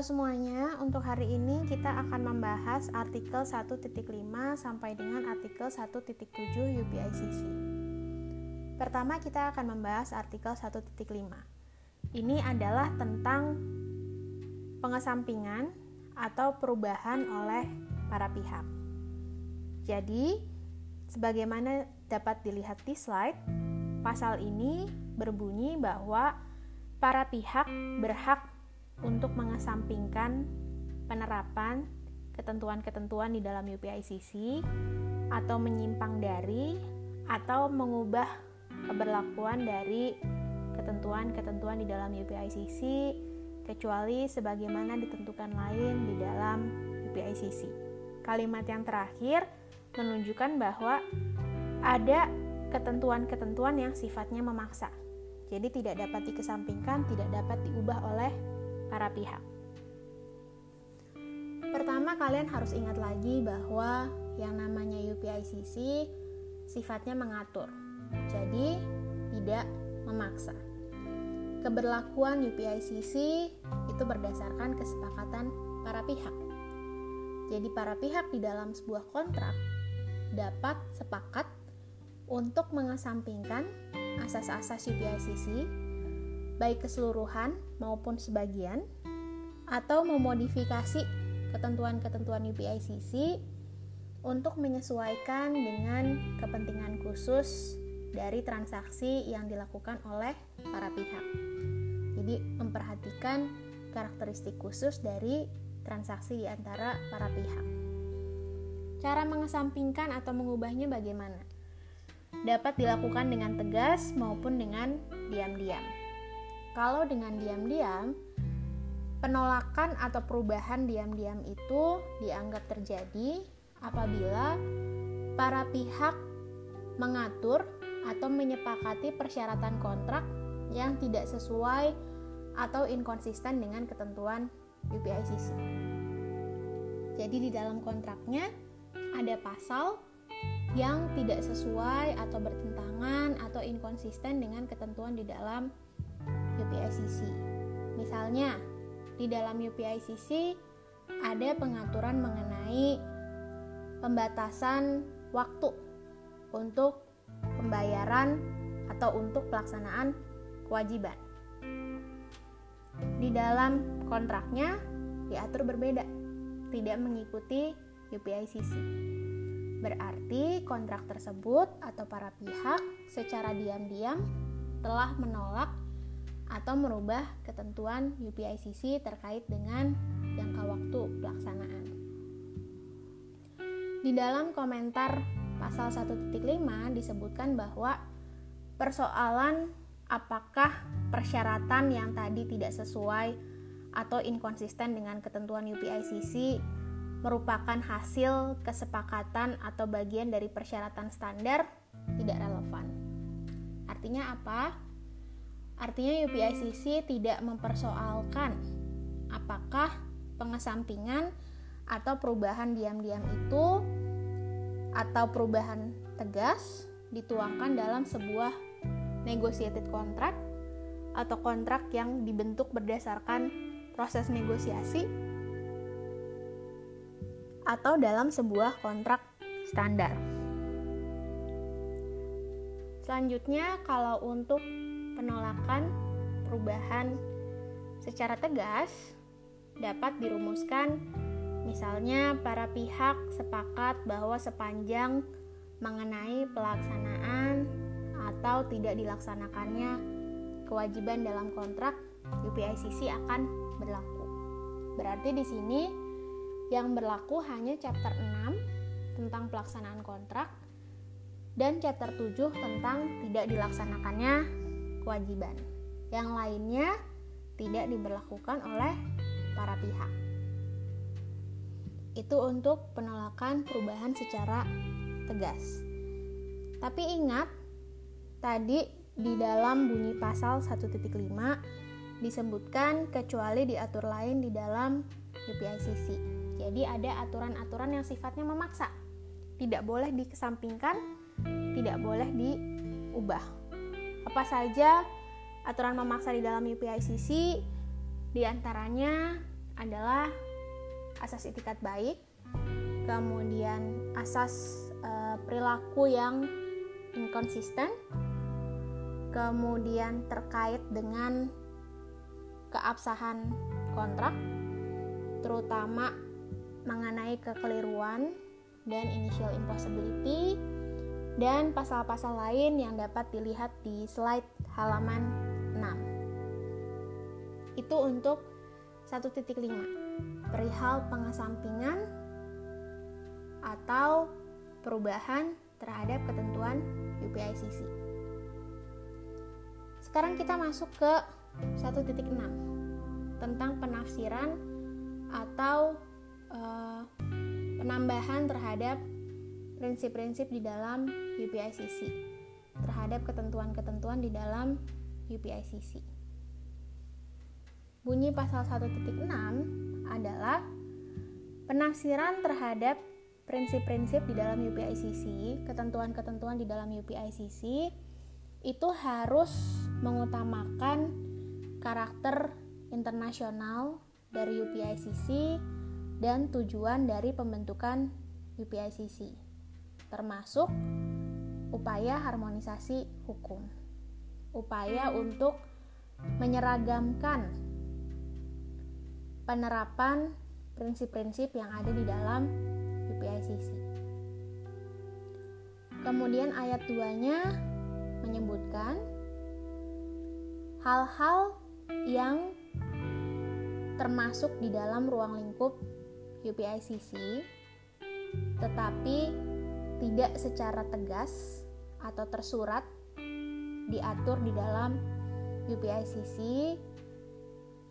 Halo semuanya, untuk hari ini kita akan membahas artikel 1.5 sampai dengan artikel 1.7 UPICC. Pertama kita akan membahas artikel 1.5. Ini adalah tentang pengesampingan atau perubahan oleh para pihak. Jadi, sebagaimana dapat dilihat di slide, pasal ini berbunyi bahwa para pihak berhak untuk mengesampingkan penerapan ketentuan-ketentuan di dalam UPICC atau menyimpang dari atau mengubah keberlakuan dari ketentuan-ketentuan di dalam UPICC kecuali sebagaimana ditentukan lain di dalam UPICC. Kalimat yang terakhir menunjukkan bahwa ada ketentuan-ketentuan yang sifatnya memaksa. Jadi tidak dapat dikesampingkan, tidak dapat diubah oleh para pihak. Pertama, kalian harus ingat lagi bahwa yang namanya UPICC sifatnya mengatur, jadi tidak memaksa. Keberlakuan UPICC itu berdasarkan kesepakatan para pihak. Jadi, para pihak di dalam sebuah kontrak dapat sepakat untuk mengesampingkan asas-asas UPICC baik keseluruhan maupun sebagian, atau memodifikasi ketentuan-ketentuan UPICC untuk menyesuaikan dengan kepentingan khusus dari transaksi yang dilakukan oleh para pihak. Jadi, memperhatikan karakteristik khusus dari transaksi di antara para pihak. Cara mengesampingkan atau mengubahnya bagaimana? Dapat dilakukan dengan tegas maupun dengan diam-diam. Kalau dengan diam-diam, penolakan atau perubahan diam-diam itu dianggap terjadi apabila para pihak mengatur atau menyepakati persyaratan kontrak yang tidak sesuai atau inkonsisten dengan ketentuan UPICC. Jadi di dalam kontraknya ada pasal yang tidak sesuai atau bertentangan atau inkonsisten dengan ketentuan di dalam UPICC. Misalnya, di dalam UPICC ada pengaturan mengenai pembatasan waktu untuk pembayaran atau untuk pelaksanaan kewajiban. Di dalam kontraknya diatur berbeda, tidak mengikuti UPICC. Berarti kontrak tersebut atau para pihak secara diam-diam telah menolak atau merubah ketentuan UPICC terkait dengan jangka waktu pelaksanaan. Di dalam komentar pasal 1.5 disebutkan bahwa persoalan apakah persyaratan yang tadi tidak sesuai atau inkonsisten dengan ketentuan UPICC merupakan hasil kesepakatan atau bagian dari persyaratan standar tidak relevan. Artinya apa? Artinya UPICC tidak mempersoalkan apakah pengesampingan atau perubahan diam-diam itu atau perubahan tegas dituangkan dalam sebuah negotiated contract atau kontrak yang dibentuk berdasarkan proses negosiasi atau dalam sebuah kontrak standar. Selanjutnya, kalau untuk penolakan perubahan secara tegas dapat dirumuskan misalnya para pihak sepakat bahwa sepanjang mengenai pelaksanaan atau tidak dilaksanakannya kewajiban dalam kontrak UPICC akan berlaku. Berarti di sini yang berlaku hanya chapter 6 tentang pelaksanaan kontrak dan chapter 7 tentang tidak dilaksanakannya kewajiban. Yang lainnya tidak diberlakukan oleh para pihak. Itu untuk penolakan perubahan secara tegas. Tapi ingat, tadi di dalam bunyi pasal 1.5 disebutkan kecuali diatur lain di dalam UPICC. Jadi ada aturan-aturan yang sifatnya memaksa. Tidak boleh dikesampingkan, tidak boleh diubah apa saja aturan memaksa di dalam UPICC? Di antaranya adalah asas itikat baik, kemudian asas uh, perilaku yang inkonsisten, kemudian terkait dengan keabsahan kontrak, terutama mengenai kekeliruan dan initial impossibility, dan pasal-pasal lain yang dapat dilihat di slide halaman 6. Itu untuk 1.5 perihal pengesampingan atau perubahan terhadap ketentuan UPICC. Sekarang kita masuk ke 1.6 tentang penafsiran atau uh, penambahan terhadap prinsip-prinsip di dalam UPICC terhadap ketentuan-ketentuan di dalam UPICC. Bunyi pasal 1.6 adalah penafsiran terhadap prinsip-prinsip di dalam UPICC, ketentuan-ketentuan di dalam UPICC itu harus mengutamakan karakter internasional dari UPICC dan tujuan dari pembentukan UPICC, termasuk upaya harmonisasi hukum, upaya untuk menyeragamkan penerapan prinsip-prinsip yang ada di dalam UPICC. Kemudian ayat 2-nya menyebutkan hal-hal yang termasuk di dalam ruang lingkup UPICC tetapi tidak secara tegas atau tersurat diatur di dalam UPICC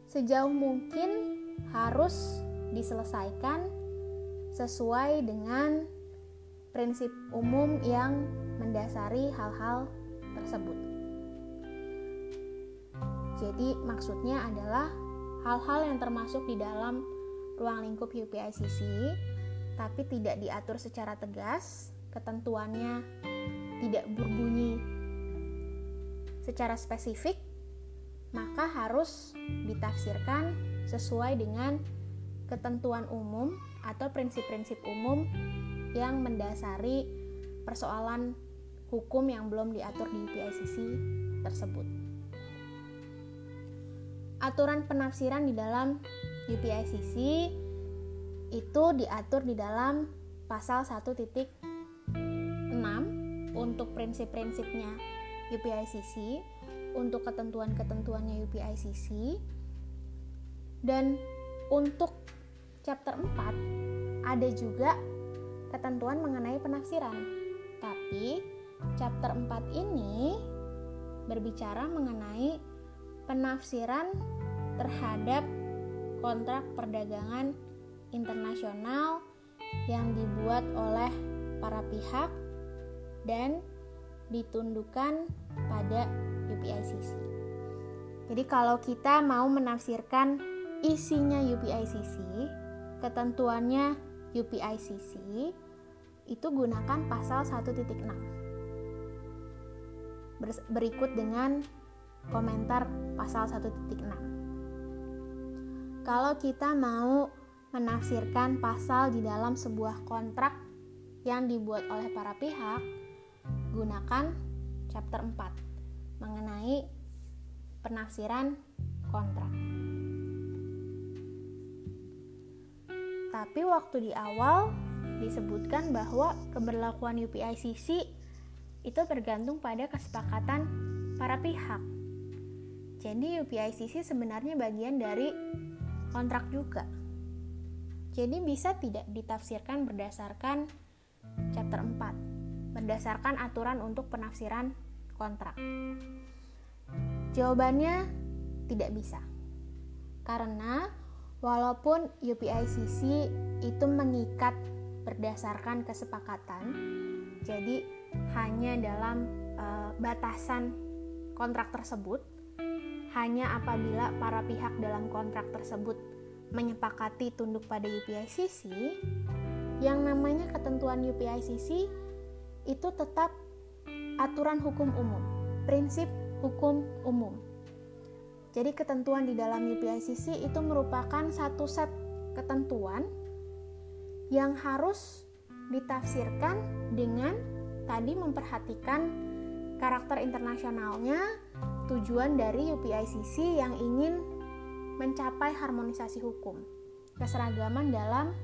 sejauh mungkin harus diselesaikan sesuai dengan prinsip umum yang mendasari hal-hal tersebut. Jadi maksudnya adalah hal-hal yang termasuk di dalam ruang lingkup UPICC, tapi tidak diatur secara tegas, ketentuannya tidak berbunyi secara spesifik, maka harus ditafsirkan sesuai dengan ketentuan umum atau prinsip-prinsip umum yang mendasari persoalan hukum yang belum diatur di UPICC tersebut. Aturan penafsiran di dalam UPICC itu diatur di dalam pasal 1.6 untuk prinsip-prinsipnya UPICC, untuk ketentuan-ketentuannya UPICC, dan untuk chapter 4 ada juga ketentuan mengenai penafsiran. Tapi chapter 4 ini berbicara mengenai penafsiran terhadap kontrak perdagangan internasional yang dibuat oleh para pihak dan ditundukkan pada UPICC. Jadi kalau kita mau menafsirkan isinya UPICC, ketentuannya UPICC, itu gunakan pasal 1.6. Berikut dengan komentar pasal 1.6 kalau kita mau menafsirkan pasal di dalam sebuah kontrak yang dibuat oleh para pihak, gunakan chapter 4 mengenai penafsiran kontrak. Tapi waktu di awal disebutkan bahwa keberlakuan UPICC itu tergantung pada kesepakatan para pihak. Jadi UPICC sebenarnya bagian dari kontrak juga. Jadi bisa tidak ditafsirkan berdasarkan chapter 4, berdasarkan aturan untuk penafsiran kontrak. Jawabannya tidak bisa. Karena walaupun UPICC itu mengikat berdasarkan kesepakatan, jadi hanya dalam uh, batasan kontrak tersebut, hanya apabila para pihak dalam kontrak tersebut menyepakati tunduk pada UPICC, yang namanya ketentuan UPICC itu tetap aturan hukum umum, prinsip hukum umum. Jadi ketentuan di dalam UPICC itu merupakan satu set ketentuan yang harus ditafsirkan dengan tadi memperhatikan karakter internasionalnya, tujuan dari UPICC yang ingin mencapai harmonisasi hukum, keseragaman dalam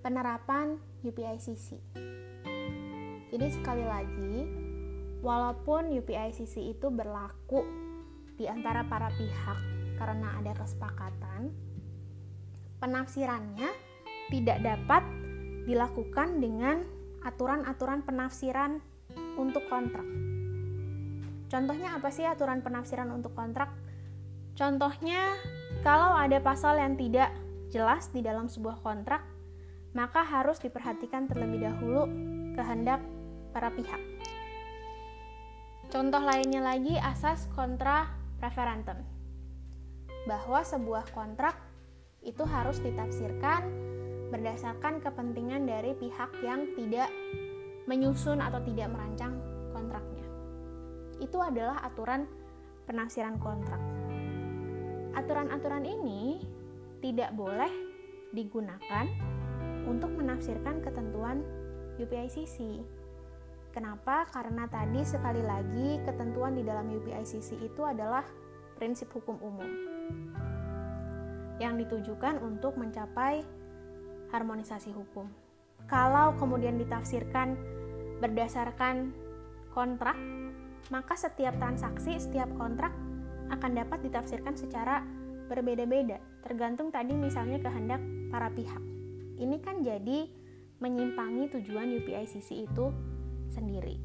penerapan UPICC. Jadi sekali lagi, walaupun UPICC itu berlaku di antara para pihak karena ada kesepakatan, penafsirannya tidak dapat dilakukan dengan aturan-aturan penafsiran untuk kontrak. Contohnya apa sih aturan penafsiran untuk kontrak? Contohnya, kalau ada pasal yang tidak jelas di dalam sebuah kontrak, maka harus diperhatikan terlebih dahulu kehendak para pihak. Contoh lainnya lagi asas kontra preferentum. Bahwa sebuah kontrak itu harus ditafsirkan berdasarkan kepentingan dari pihak yang tidak menyusun atau tidak merancang kontraknya. Itu adalah aturan penafsiran kontrak. Aturan-aturan ini tidak boleh digunakan untuk menafsirkan ketentuan UPICC. Kenapa? Karena tadi sekali lagi ketentuan di dalam UPICC itu adalah prinsip hukum umum yang ditujukan untuk mencapai harmonisasi hukum. Kalau kemudian ditafsirkan berdasarkan kontrak, maka setiap transaksi, setiap kontrak akan dapat ditafsirkan secara berbeda-beda, tergantung tadi misalnya kehendak para pihak. Ini kan jadi menyimpangi tujuan UPICC itu sendiri.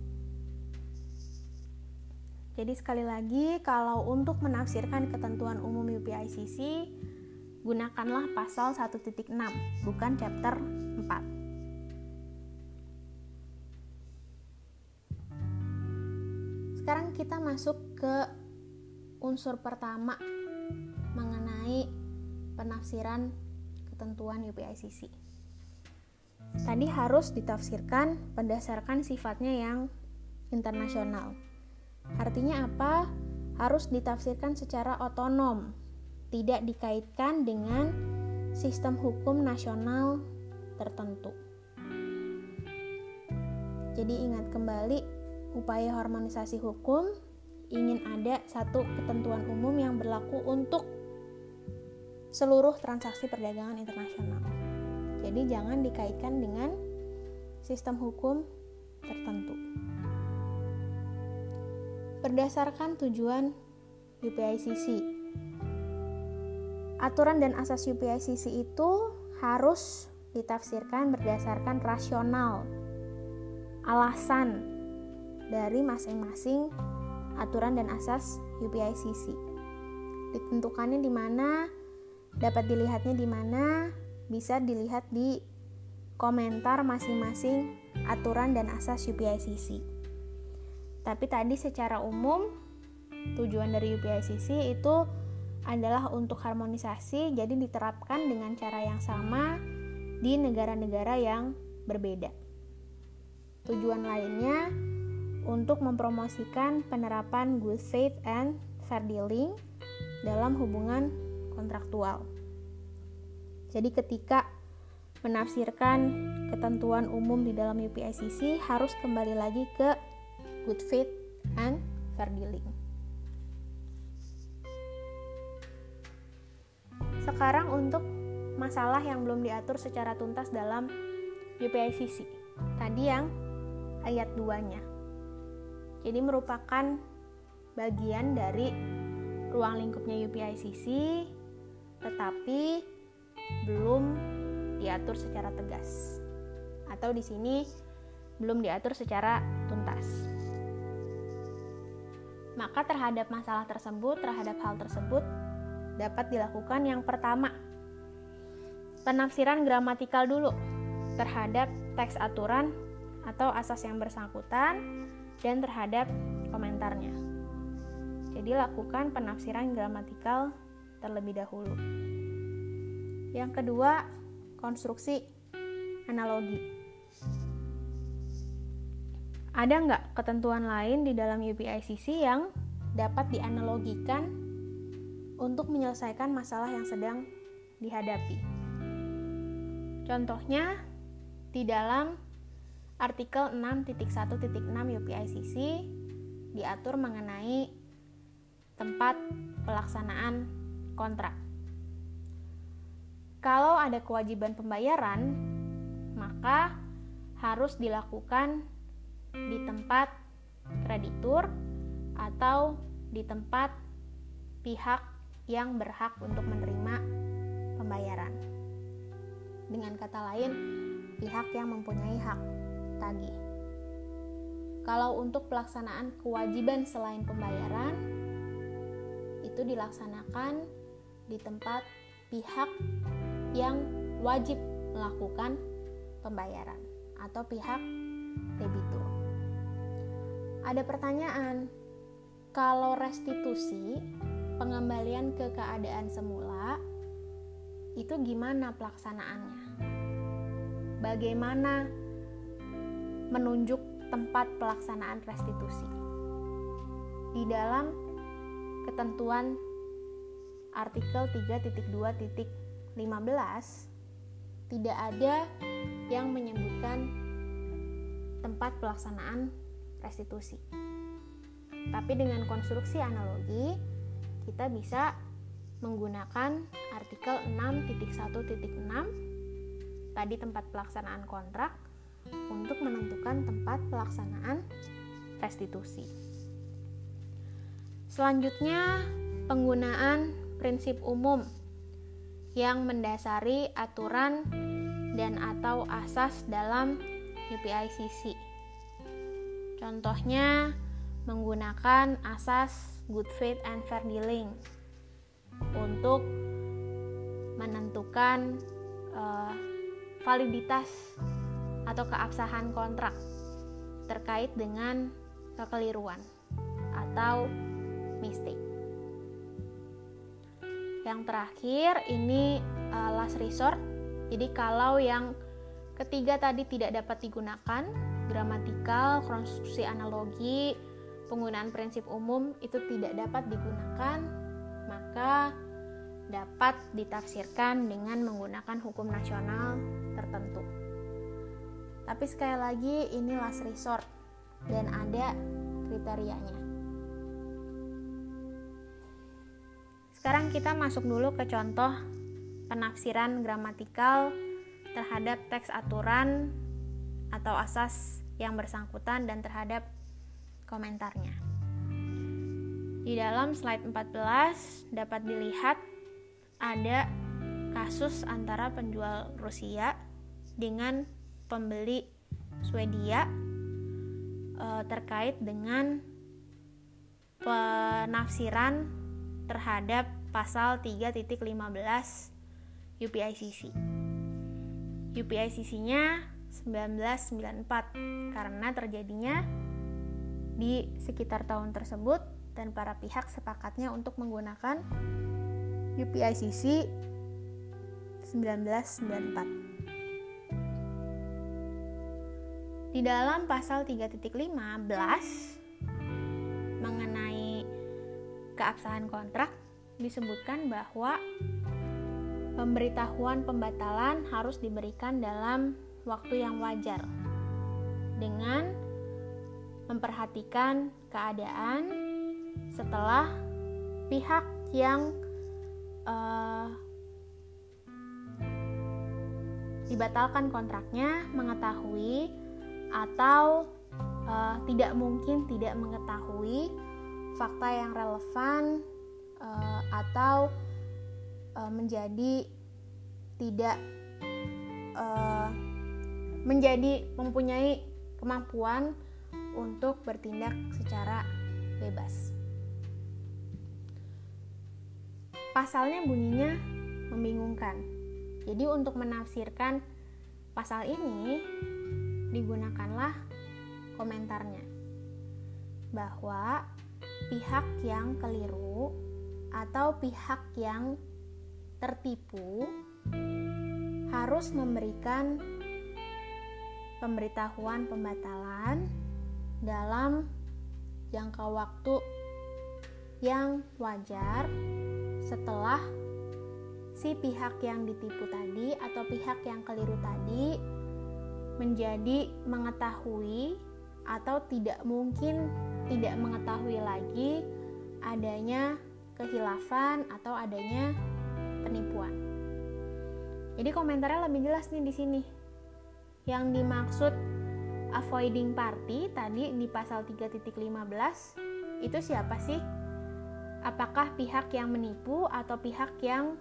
Jadi sekali lagi, kalau untuk menafsirkan ketentuan umum UPICC, gunakanlah pasal 1.6, bukan chapter 4. Sekarang kita masuk ke unsur pertama mengenai penafsiran ketentuan UPICC. Tadi harus ditafsirkan berdasarkan sifatnya yang internasional. Artinya apa? Harus ditafsirkan secara otonom tidak dikaitkan dengan sistem hukum nasional tertentu. Jadi ingat kembali, upaya harmonisasi hukum ingin ada satu ketentuan umum yang berlaku untuk seluruh transaksi perdagangan internasional. Jadi jangan dikaitkan dengan sistem hukum tertentu. Berdasarkan tujuan UPICC Aturan dan asas UPICC itu harus ditafsirkan berdasarkan rasional, alasan dari masing-masing aturan dan asas UPICC. Ditentukannya di mana, dapat dilihatnya di mana, bisa dilihat di komentar masing-masing aturan dan asas UPICC. Tapi tadi secara umum tujuan dari UPICC itu adalah untuk harmonisasi, jadi diterapkan dengan cara yang sama di negara-negara yang berbeda. Tujuan lainnya untuk mempromosikan penerapan good faith and fair dealing dalam hubungan kontraktual. Jadi ketika menafsirkan ketentuan umum di dalam UPICC harus kembali lagi ke good faith and fair dealing. Sekarang untuk masalah yang belum diatur secara tuntas dalam UPICC. Tadi yang ayat 2-nya. Jadi merupakan bagian dari ruang lingkupnya UPICC tetapi belum diatur secara tegas. Atau di sini belum diatur secara tuntas. Maka terhadap masalah tersebut, terhadap hal tersebut, dapat dilakukan yang pertama, penafsiran gramatikal dulu terhadap teks aturan atau asas yang bersangkutan dan terhadap komentarnya. Jadi lakukan penafsiran gramatikal terlebih dahulu. Yang kedua, konstruksi analogi. Ada nggak ketentuan lain di dalam UPICC yang dapat dianalogikan untuk menyelesaikan masalah yang sedang dihadapi. Contohnya, di dalam artikel 6.1.6 UPICC diatur mengenai tempat pelaksanaan kontrak. Kalau ada kewajiban pembayaran, maka harus dilakukan di tempat kreditur atau di tempat pihak yang berhak untuk menerima pembayaran. Dengan kata lain, pihak yang mempunyai hak tagih. Kalau untuk pelaksanaan kewajiban selain pembayaran, itu dilaksanakan di tempat pihak yang wajib melakukan pembayaran atau pihak debitur. Ada pertanyaan, kalau restitusi pengembalian ke keadaan semula itu gimana pelaksanaannya? Bagaimana menunjuk tempat pelaksanaan restitusi? Di dalam ketentuan artikel 3.2.15 tidak ada yang menyebutkan tempat pelaksanaan restitusi. Tapi dengan konstruksi analogi, kita bisa menggunakan artikel 6.1.6 tadi tempat pelaksanaan kontrak untuk menentukan tempat pelaksanaan restitusi. Selanjutnya, penggunaan prinsip umum yang mendasari aturan dan atau asas dalam UPICC. Contohnya menggunakan asas good faith and fair dealing untuk menentukan uh, validitas atau keabsahan kontrak terkait dengan kekeliruan atau mistake. Yang terakhir ini uh, last resort. Jadi kalau yang ketiga tadi tidak dapat digunakan, gramatikal, konstruksi analogi, penggunaan prinsip umum itu tidak dapat digunakan, maka dapat ditafsirkan dengan menggunakan hukum nasional tertentu. Tapi sekali lagi ini last resort dan ada kriterianya. Sekarang kita masuk dulu ke contoh penafsiran gramatikal terhadap teks aturan atau asas yang bersangkutan dan terhadap komentarnya. Di dalam slide 14 dapat dilihat ada kasus antara penjual Rusia dengan pembeli Swedia e, terkait dengan penafsiran terhadap pasal 3.15 UPICC. UPICC-nya 1994 karena terjadinya di sekitar tahun tersebut dan para pihak sepakatnya untuk menggunakan UPICC 1994. Di dalam pasal 3.15 keabsahan kontrak disebutkan bahwa pemberitahuan pembatalan harus diberikan dalam waktu yang wajar dengan memperhatikan keadaan setelah pihak yang uh, dibatalkan kontraknya mengetahui atau uh, tidak mungkin tidak mengetahui fakta yang relevan uh, atau uh, menjadi tidak uh, menjadi mempunyai kemampuan untuk bertindak secara bebas. Pasalnya bunyinya membingungkan. Jadi untuk menafsirkan pasal ini digunakanlah komentarnya bahwa pihak yang keliru atau pihak yang tertipu harus memberikan pemberitahuan pembatalan dalam jangka waktu yang wajar setelah si pihak yang ditipu tadi atau pihak yang keliru tadi menjadi mengetahui atau tidak mungkin tidak mengetahui lagi adanya kehilafan atau adanya penipuan. Jadi komentarnya lebih jelas nih di sini. Yang dimaksud avoiding party tadi di pasal 3.15 itu siapa sih? Apakah pihak yang menipu atau pihak yang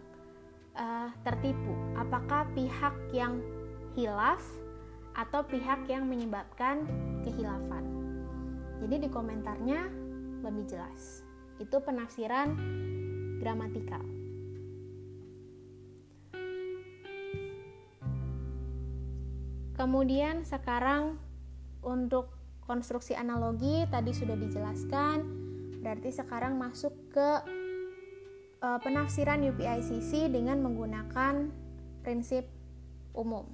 uh, tertipu? Apakah pihak yang hilaf atau pihak yang menyebabkan kehilafan? Jadi di komentarnya lebih jelas. Itu penafsiran gramatikal. Kemudian sekarang untuk konstruksi analogi tadi sudah dijelaskan, berarti sekarang masuk ke e, penafsiran UPICC dengan menggunakan prinsip umum.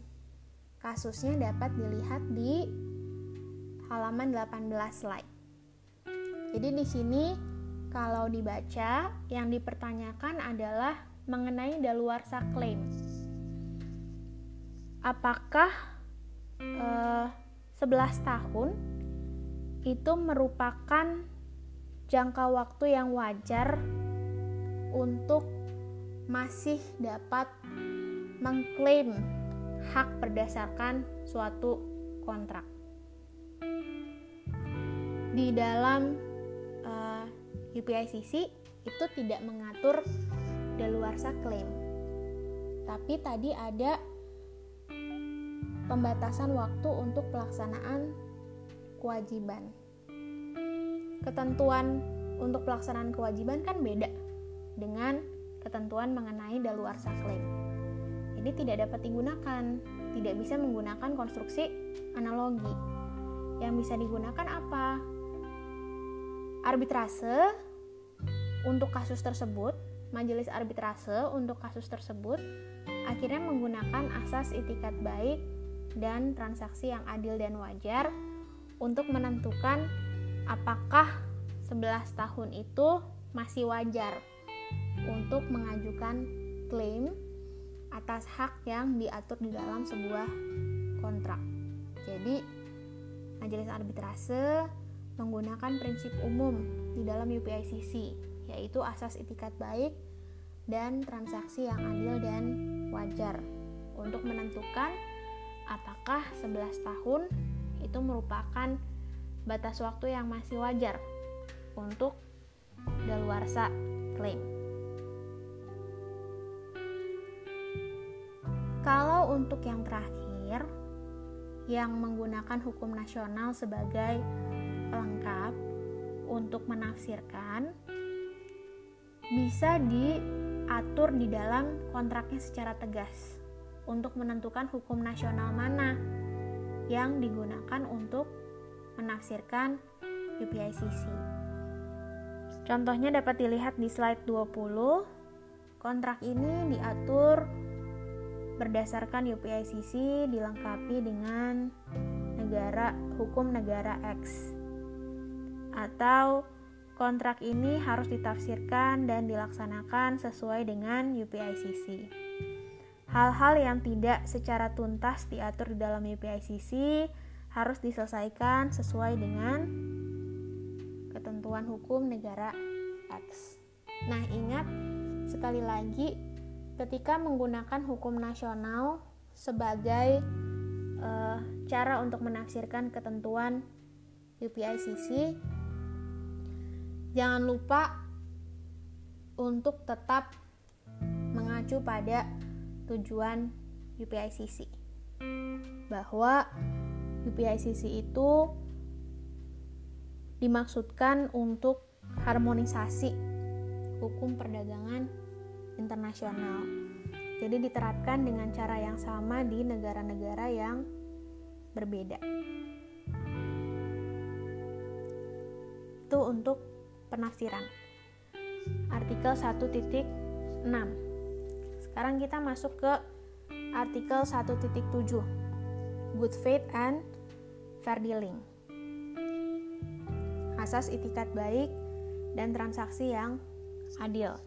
Kasusnya dapat dilihat di halaman 18 slide. Jadi di sini kalau dibaca yang dipertanyakan adalah mengenai daluarsa klaim. Apakah eh, 11 tahun itu merupakan jangka waktu yang wajar untuk masih dapat mengklaim hak berdasarkan suatu kontrak. Di dalam uh, eh, UPICC itu tidak mengatur daluarsa klaim. Tapi tadi ada pembatasan waktu untuk pelaksanaan kewajiban. Ketentuan untuk pelaksanaan kewajiban kan beda dengan ketentuan mengenai daluarsa klaim. Jadi tidak dapat digunakan, tidak bisa menggunakan konstruksi analogi. Yang bisa digunakan apa? Arbitrase untuk kasus tersebut, majelis arbitrase untuk kasus tersebut akhirnya menggunakan asas itikat baik dan transaksi yang adil dan wajar untuk menentukan apakah 11 tahun itu masih wajar untuk mengajukan klaim atas hak yang diatur di dalam sebuah kontrak. Jadi, majelis arbitrase menggunakan prinsip umum di dalam UPICC, yaitu asas itikat baik dan transaksi yang adil dan wajar untuk menentukan apakah 11 tahun itu merupakan batas waktu yang masih wajar untuk daluarsa klaim. Kalau untuk yang terakhir yang menggunakan hukum nasional sebagai pelengkap untuk menafsirkan bisa diatur di dalam kontraknya secara tegas untuk menentukan hukum nasional mana yang digunakan untuk menafsirkan UPICC. Contohnya dapat dilihat di slide 20. Kontrak ini diatur berdasarkan UPICC dilengkapi dengan negara hukum negara X. Atau kontrak ini harus ditafsirkan dan dilaksanakan sesuai dengan UPICC. Hal-hal yang tidak secara tuntas diatur di dalam UPICC harus diselesaikan sesuai dengan ketentuan hukum negara X. Nah, ingat sekali lagi ketika menggunakan hukum nasional sebagai uh, cara untuk menafsirkan ketentuan UPICC, jangan lupa untuk tetap mengacu pada tujuan UPICC bahwa UPICC itu dimaksudkan untuk harmonisasi hukum perdagangan internasional. Jadi diterapkan dengan cara yang sama di negara-negara yang berbeda. Itu untuk penafsiran. Artikel 1.6 sekarang kita masuk ke artikel 1.7 Good faith and fair dealing. Asas itikat baik dan transaksi yang adil.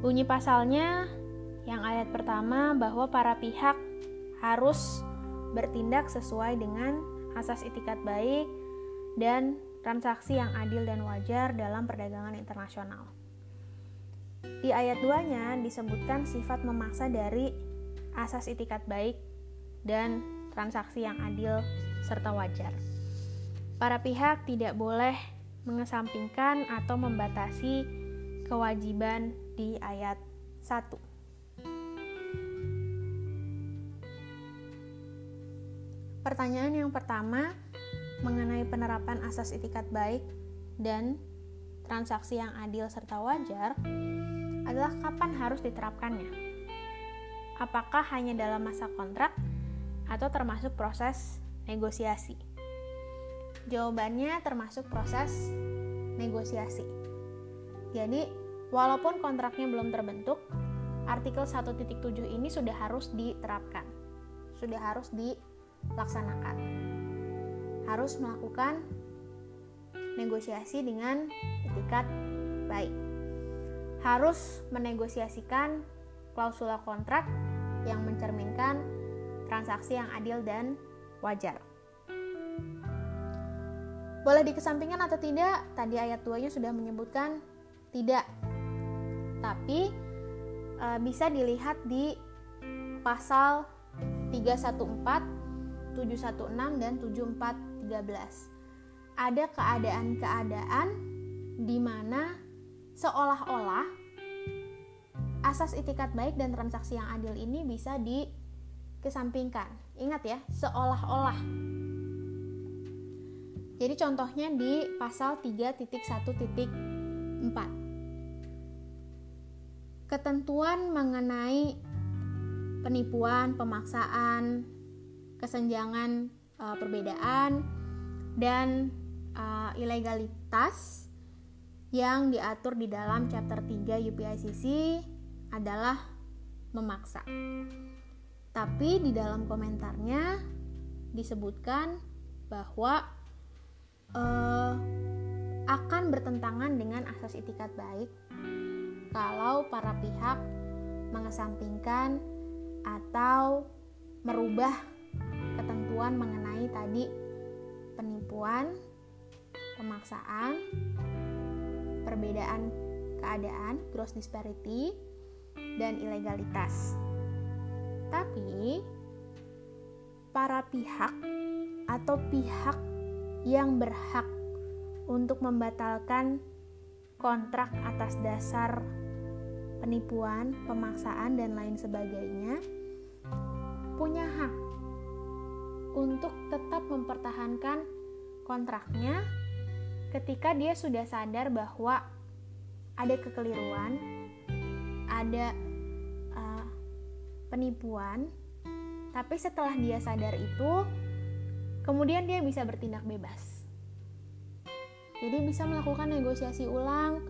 Bunyi pasalnya yang ayat pertama bahwa para pihak harus bertindak sesuai dengan asas itikat baik dan transaksi yang adil dan wajar dalam perdagangan internasional. Di ayat 2-nya disebutkan sifat memaksa dari asas itikat baik dan transaksi yang adil serta wajar. Para pihak tidak boleh mengesampingkan atau membatasi kewajiban di ayat 1. Pertanyaan yang pertama mengenai penerapan asas itikat baik dan transaksi yang adil serta wajar adalah kapan harus diterapkannya. Apakah hanya dalam masa kontrak atau termasuk proses negosiasi? Jawabannya termasuk proses negosiasi. Jadi, walaupun kontraknya belum terbentuk, artikel 1.7 ini sudah harus diterapkan. Sudah harus dilaksanakan. Harus melakukan negosiasi dengan etikat baik. Harus menegosiasikan klausula kontrak yang mencerminkan transaksi yang adil dan wajar. Boleh dikesampingkan atau tidak? Tadi ayat 2-nya sudah menyebutkan tidak. Tapi e, bisa dilihat di pasal 314, 716 dan 7413. Ada keadaan-keadaan di mana seolah-olah asas itikat baik dan transaksi yang adil ini bisa dikesampingkan. Ingat ya, seolah-olah jadi contohnya di pasal 3.1.4. Ketentuan mengenai penipuan, pemaksaan, kesenjangan e, perbedaan dan e, ilegalitas yang diatur di dalam chapter 3 UPICC adalah memaksa. Tapi di dalam komentarnya disebutkan bahwa uh, akan bertentangan dengan asas itikat baik kalau para pihak mengesampingkan atau merubah ketentuan mengenai tadi penipuan, pemaksaan, perbedaan keadaan, gross disparity, dan ilegalitas. Tapi para pihak atau pihak yang berhak untuk membatalkan kontrak atas dasar penipuan, pemaksaan, dan lain sebagainya, punya hak untuk tetap mempertahankan kontraknya ketika dia sudah sadar bahwa ada kekeliruan, ada uh, penipuan, tapi setelah dia sadar itu, kemudian dia bisa bertindak bebas. Jadi bisa melakukan negosiasi ulang,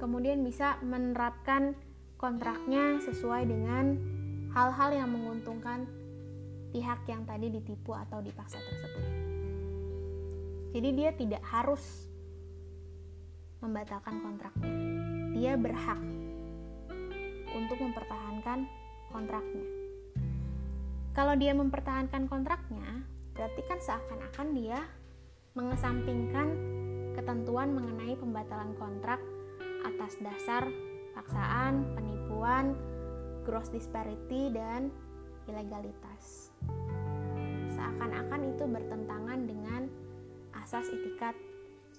kemudian bisa menerapkan kontraknya sesuai dengan hal-hal yang menguntungkan pihak yang tadi ditipu atau dipaksa tersebut. Jadi dia tidak harus membatalkan kontraknya. Dia berhak untuk mempertahankan kontraknya. Kalau dia mempertahankan kontraknya, berarti kan seakan-akan dia mengesampingkan ketentuan mengenai pembatalan kontrak atas dasar paksaan, penipuan, gross disparity, dan ilegalitas. Seakan-akan itu bertentangan dengan asas itikat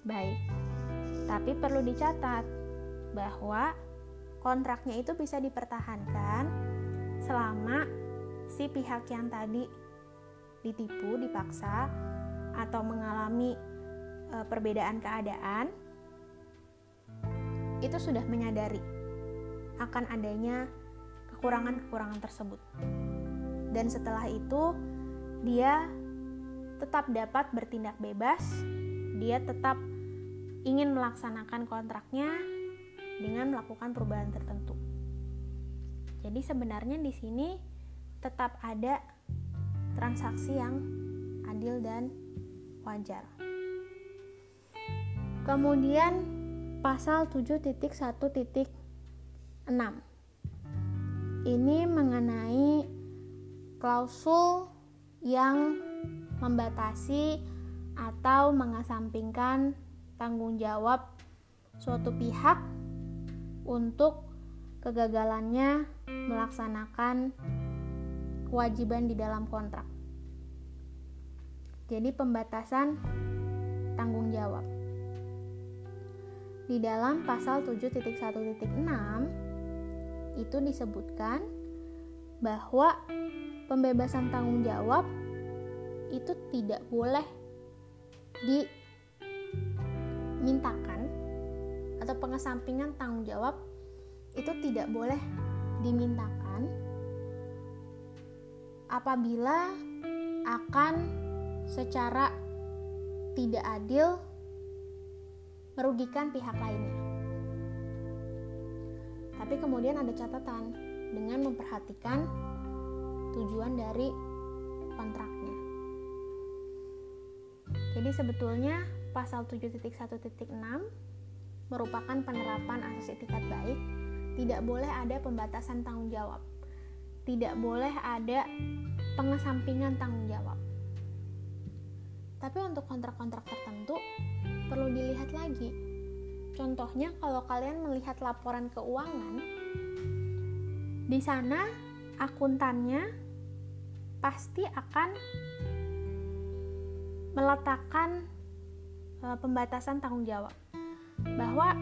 baik. Tapi perlu dicatat bahwa kontraknya itu bisa dipertahankan selama si pihak yang tadi ditipu, dipaksa, atau mengalami e, perbedaan keadaan, itu sudah menyadari akan adanya kekurangan-kekurangan tersebut. Dan setelah itu, dia tetap dapat bertindak bebas, dia tetap ingin melaksanakan kontraknya dengan melakukan perubahan tertentu. Jadi sebenarnya di sini tetap ada transaksi yang adil dan wajar. Kemudian pasal 7.1.2 Ini mengenai klausul yang membatasi atau mengesampingkan tanggung jawab suatu pihak untuk kegagalannya melaksanakan kewajiban di dalam kontrak. Jadi pembatasan tanggung jawab. Di dalam pasal 7.1.6 itu disebutkan bahwa pembebasan tanggung jawab itu tidak boleh dimintakan atau pengesampingan tanggung jawab itu tidak boleh dimintakan apabila akan secara tidak adil merugikan pihak lainnya. Tapi kemudian ada catatan dengan memperhatikan tujuan dari kontraknya. Jadi sebetulnya pasal 7.1.6 merupakan penerapan asas etikat baik, tidak boleh ada pembatasan tanggung jawab. Tidak boleh ada pengesampingan tanggung jawab. Tapi untuk kontrak-kontrak tertentu perlu dilihat lagi. Contohnya kalau kalian melihat laporan keuangan, di sana akuntannya pasti akan meletakkan e, pembatasan tanggung jawab bahwa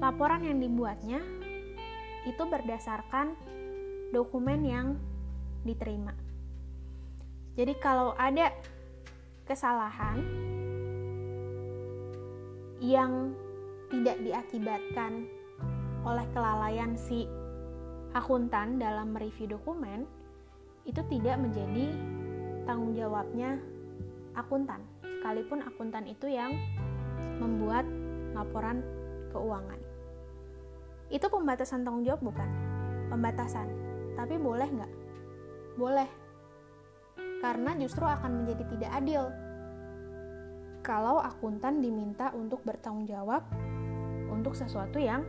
laporan yang dibuatnya itu berdasarkan dokumen yang diterima. Jadi kalau ada kesalahan yang tidak diakibatkan oleh kelalaian si akuntan dalam mereview dokumen itu tidak menjadi tanggung jawabnya akuntan sekalipun akuntan itu yang membuat laporan keuangan. Itu pembatasan tanggung jawab bukan? Pembatasan. Tapi boleh nggak? Boleh. Karena justru akan menjadi tidak adil. Kalau akuntan diminta untuk bertanggung jawab untuk sesuatu yang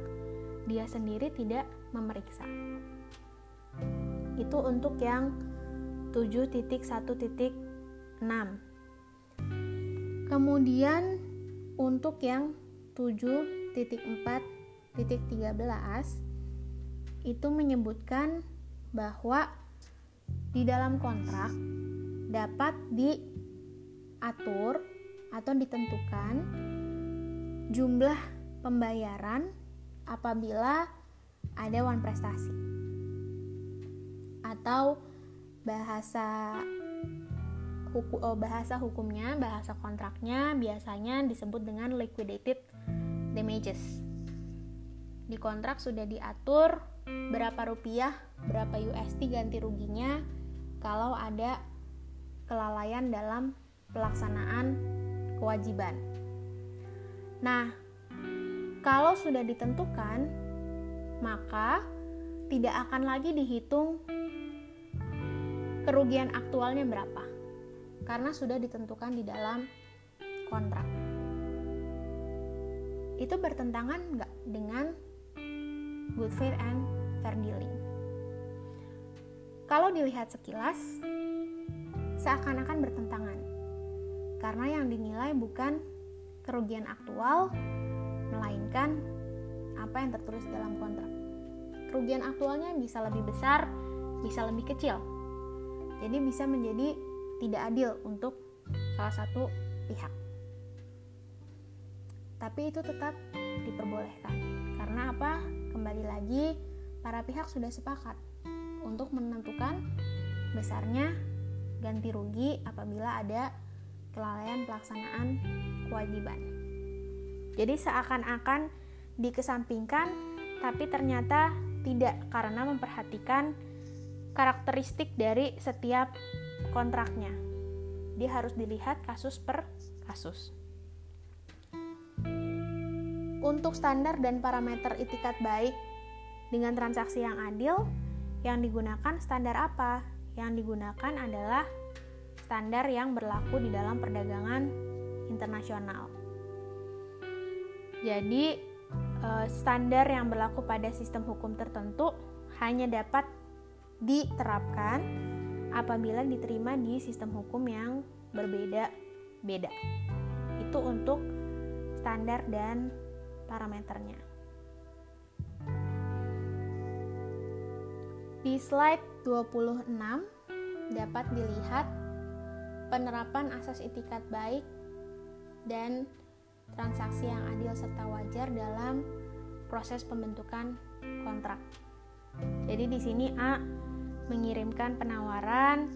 dia sendiri tidak memeriksa. Itu untuk yang 7.1.6. Kemudian untuk yang 7.4.13 itu menyebutkan bahwa di dalam kontrak dapat diatur atau ditentukan jumlah pembayaran apabila ada wan prestasi. Atau bahasa hukum oh, bahasa hukumnya bahasa kontraknya biasanya disebut dengan liquidated damages di kontrak sudah diatur berapa rupiah berapa USD ganti ruginya kalau ada kelalaian dalam pelaksanaan kewajiban. Nah, kalau sudah ditentukan, maka tidak akan lagi dihitung kerugian aktualnya berapa, karena sudah ditentukan di dalam kontrak. Itu bertentangan nggak dengan good faith and fair dealing? Kalau dilihat sekilas, seakan-akan bertentangan. Karena yang dinilai bukan kerugian aktual, melainkan apa yang tertulis dalam kontrak. Kerugian aktualnya bisa lebih besar, bisa lebih kecil. Jadi bisa menjadi tidak adil untuk salah satu pihak. Tapi itu tetap diperbolehkan. Karena apa? Kembali lagi, para pihak sudah sepakat untuk menentukan besarnya ganti rugi apabila ada kelalaian pelaksanaan kewajiban. Jadi seakan-akan dikesampingkan tapi ternyata tidak karena memperhatikan karakteristik dari setiap kontraknya. Dia harus dilihat kasus per kasus. Untuk standar dan parameter itikat baik dengan transaksi yang adil, yang digunakan standar apa? yang digunakan adalah standar yang berlaku di dalam perdagangan internasional. Jadi, uh, standar yang berlaku pada sistem hukum tertentu hanya dapat diterapkan apabila diterima di sistem hukum yang berbeda-beda. Itu untuk standar dan parameternya. Di slide 26 dapat dilihat penerapan asas itikat baik dan transaksi yang adil serta wajar dalam proses pembentukan kontrak. Jadi di sini A mengirimkan penawaran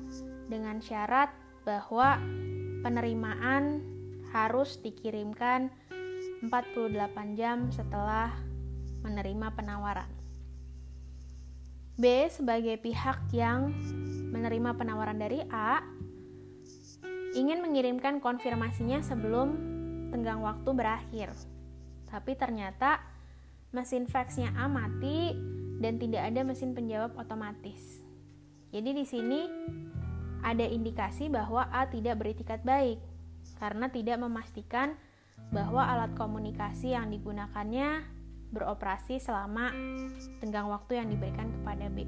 dengan syarat bahwa penerimaan harus dikirimkan 48 jam setelah menerima penawaran. B sebagai pihak yang menerima penawaran dari A ingin mengirimkan konfirmasinya sebelum tenggang waktu berakhir. Tapi ternyata mesin faxnya A mati dan tidak ada mesin penjawab otomatis. Jadi di sini ada indikasi bahwa A tidak beritikat baik karena tidak memastikan bahwa alat komunikasi yang digunakannya beroperasi selama tenggang waktu yang diberikan kepada B.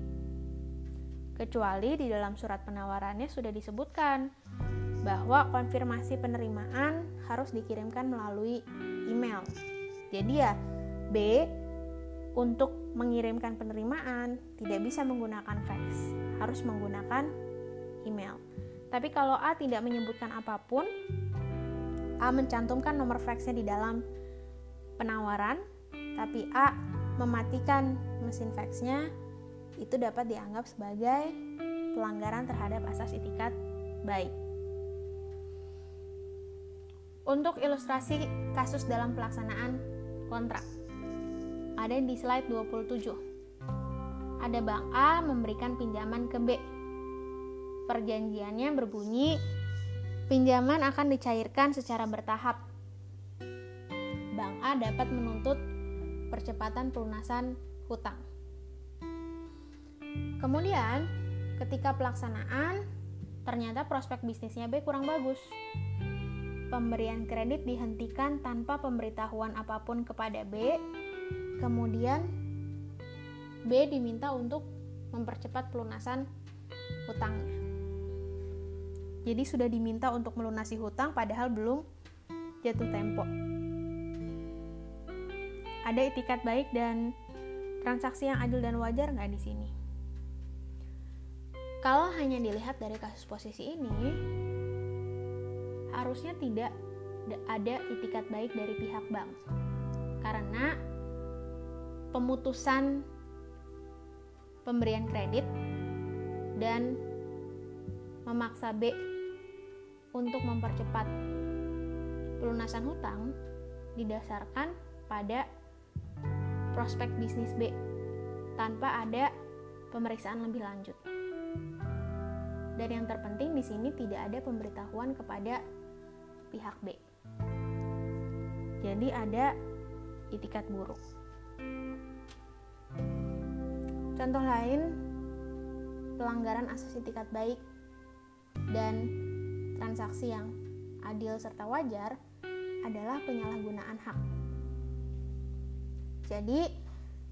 Kecuali di dalam surat penawarannya sudah disebutkan bahwa konfirmasi penerimaan harus dikirimkan melalui email. Jadi ya B untuk mengirimkan penerimaan tidak bisa menggunakan fax, harus menggunakan email. Tapi kalau A tidak menyebutkan apa pun, A mencantumkan nomor faxnya di dalam penawaran tapi A mematikan mesin faxnya, itu dapat dianggap sebagai pelanggaran terhadap asas itikat baik. Untuk ilustrasi kasus dalam pelaksanaan kontrak, ada di slide 27. Ada Bank A memberikan pinjaman ke B. Perjanjiannya berbunyi, pinjaman akan dicairkan secara bertahap. Bank A dapat menuntut percepatan pelunasan hutang. Kemudian, ketika pelaksanaan, ternyata prospek bisnisnya B kurang bagus. Pemberian kredit dihentikan tanpa pemberitahuan apa pun kepada B. Kemudian, B diminta untuk mempercepat pelunasan hutangnya. Jadi sudah diminta untuk melunasi hutang padahal belum jatuh tempo ada itikat baik dan transaksi yang adil dan wajar nggak di sini? Kalau hanya dilihat dari kasus posisi ini, harusnya tidak ada itikat baik dari pihak bank. Karena pemutusan pemberian kredit dan memaksa B untuk mempercepat pelunasan hutang didasarkan pada prospek bisnis B tanpa ada pemeriksaan lebih lanjut. Dan yang terpenting di sini tidak ada pemberitahuan kepada pihak B. Jadi ada itikat buruk. Contoh lain, pelanggaran asas itikat baik dan transaksi yang adil serta wajar adalah penyalahgunaan hak. Jadi,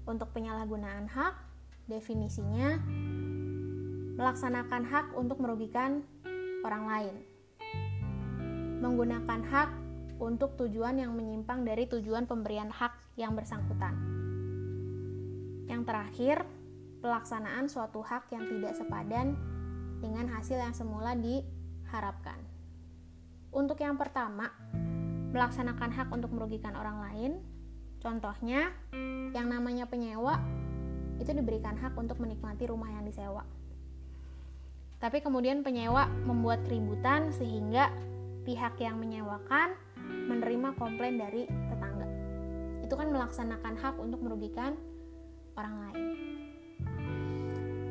untuk penyalahgunaan hak, definisinya melaksanakan hak untuk merugikan orang lain. Menggunakan hak untuk tujuan yang menyimpang dari tujuan pemberian hak yang bersangkutan. Yang terakhir, pelaksanaan suatu hak yang tidak sepadan dengan hasil yang semula diharapkan. Untuk yang pertama, melaksanakan hak untuk merugikan orang lain Contohnya, yang namanya penyewa itu diberikan hak untuk menikmati rumah yang disewa. Tapi kemudian penyewa membuat keributan sehingga pihak yang menyewakan menerima komplain dari tetangga. Itu kan melaksanakan hak untuk merugikan orang lain.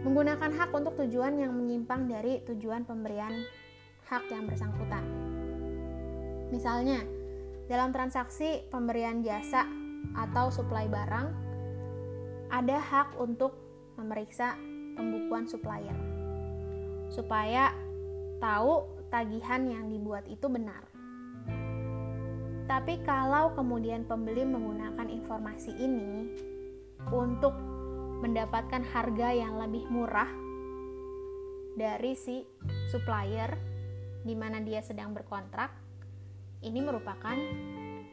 Menggunakan hak untuk tujuan yang menyimpang dari tujuan pemberian hak yang bersangkutan. Misalnya, dalam transaksi pemberian jasa atau supply barang, ada hak untuk memeriksa pembukuan supplier supaya tahu tagihan yang dibuat itu benar. Tetapi kalau kemudian pembeli menggunakan informasi ini untuk mendapatkan harga yang lebih murah dari si supplier di mana dia sedang berkontrak, ini merupakan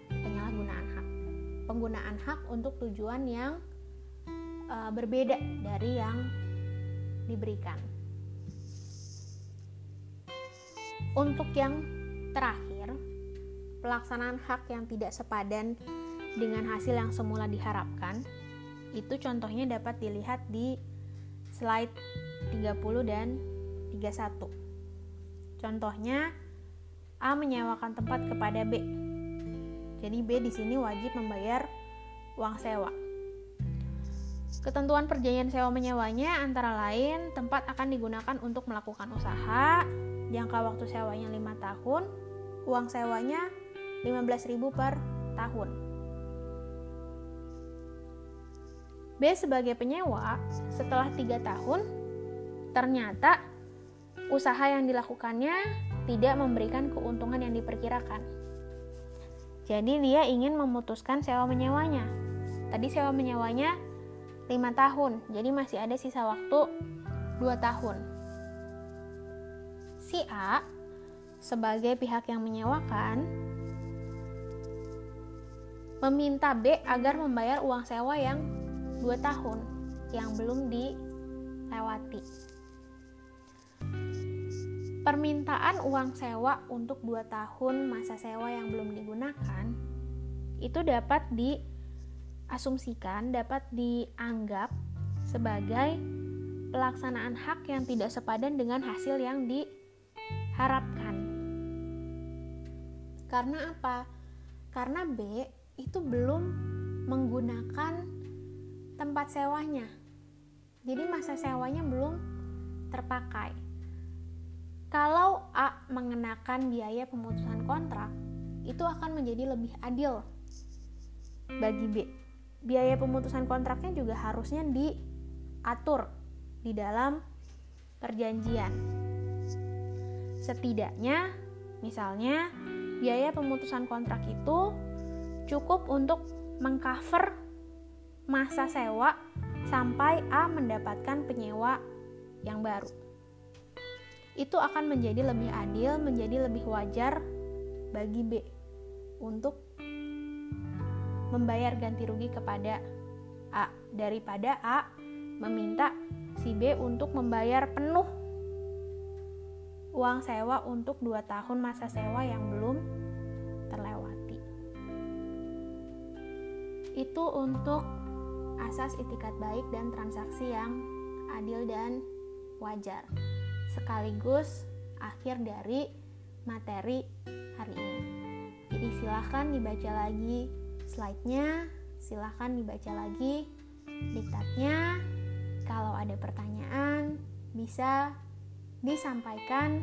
penyalahgunaan hak. Penggunaan hak untuk tujuan yang uh, berbeda dari yang diberikan. Untuk yang terakhir, pelaksanaan hak yang tidak sepadan dengan hasil yang semula diharapkan, itu contohnya dapat dilihat di slide 30 dan 31. Contohnya, A menyewakan tempat kepada B. Jadi B di sini wajib membayar uang sewa. Ketentuan perjanjian sewa menyewanya antara lain tempat akan digunakan untuk melakukan usaha, jangka waktu sewanya 5 tahun, uang sewanya 15.000 per tahun. B sebagai penyewa, setelah 3 tahun, ternyata usaha yang dilakukannya tidak memberikan keuntungan yang diperkirakan. Jadi dia ingin memutuskan sewa menyewanya. Tadi sewa menyewanya 5 tahun, jadi masih ada sisa waktu 2 tahun. Si A sebagai pihak yang menyewakan meminta B agar membayar uang sewa yang 2 tahun yang belum dilewati. Permintaan uang sewa untuk 2 tahun masa sewa yang belum digunakan itu dapat diasumsikan, dapat dianggap sebagai pelaksanaan hak yang tidak sepadan dengan hasil yang diharapkan. Karena apa? Karena B itu belum menggunakan tempat sewanya. Jadi masa sewanya belum terpakai. Kalau A mengenakan biaya pemutusan kontrak, itu akan menjadi lebih adil bagi B. Biaya pemutusan kontraknya juga harusnya diatur di dalam perjanjian. Setidaknya, misalnya, biaya pemutusan kontrak itu cukup untuk mengcover masa sewa sampai A mendapatkan penyewa yang baru itu akan menjadi lebih adil, menjadi lebih wajar bagi B untuk membayar ganti rugi kepada A daripada A meminta si B untuk membayar penuh uang sewa untuk 2 tahun masa sewa yang belum terlewati. Itu untuk asas itikat baik dan transaksi yang adil dan wajar sekaligus akhir dari materi hari ini. Jadi silahkan dibaca lagi slide-nya, silahkan dibaca lagi diktatnya. Kalau ada pertanyaan bisa disampaikan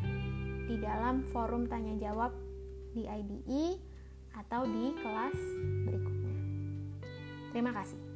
di dalam forum tanya jawab di IDE atau di kelas berikutnya. Terima kasih.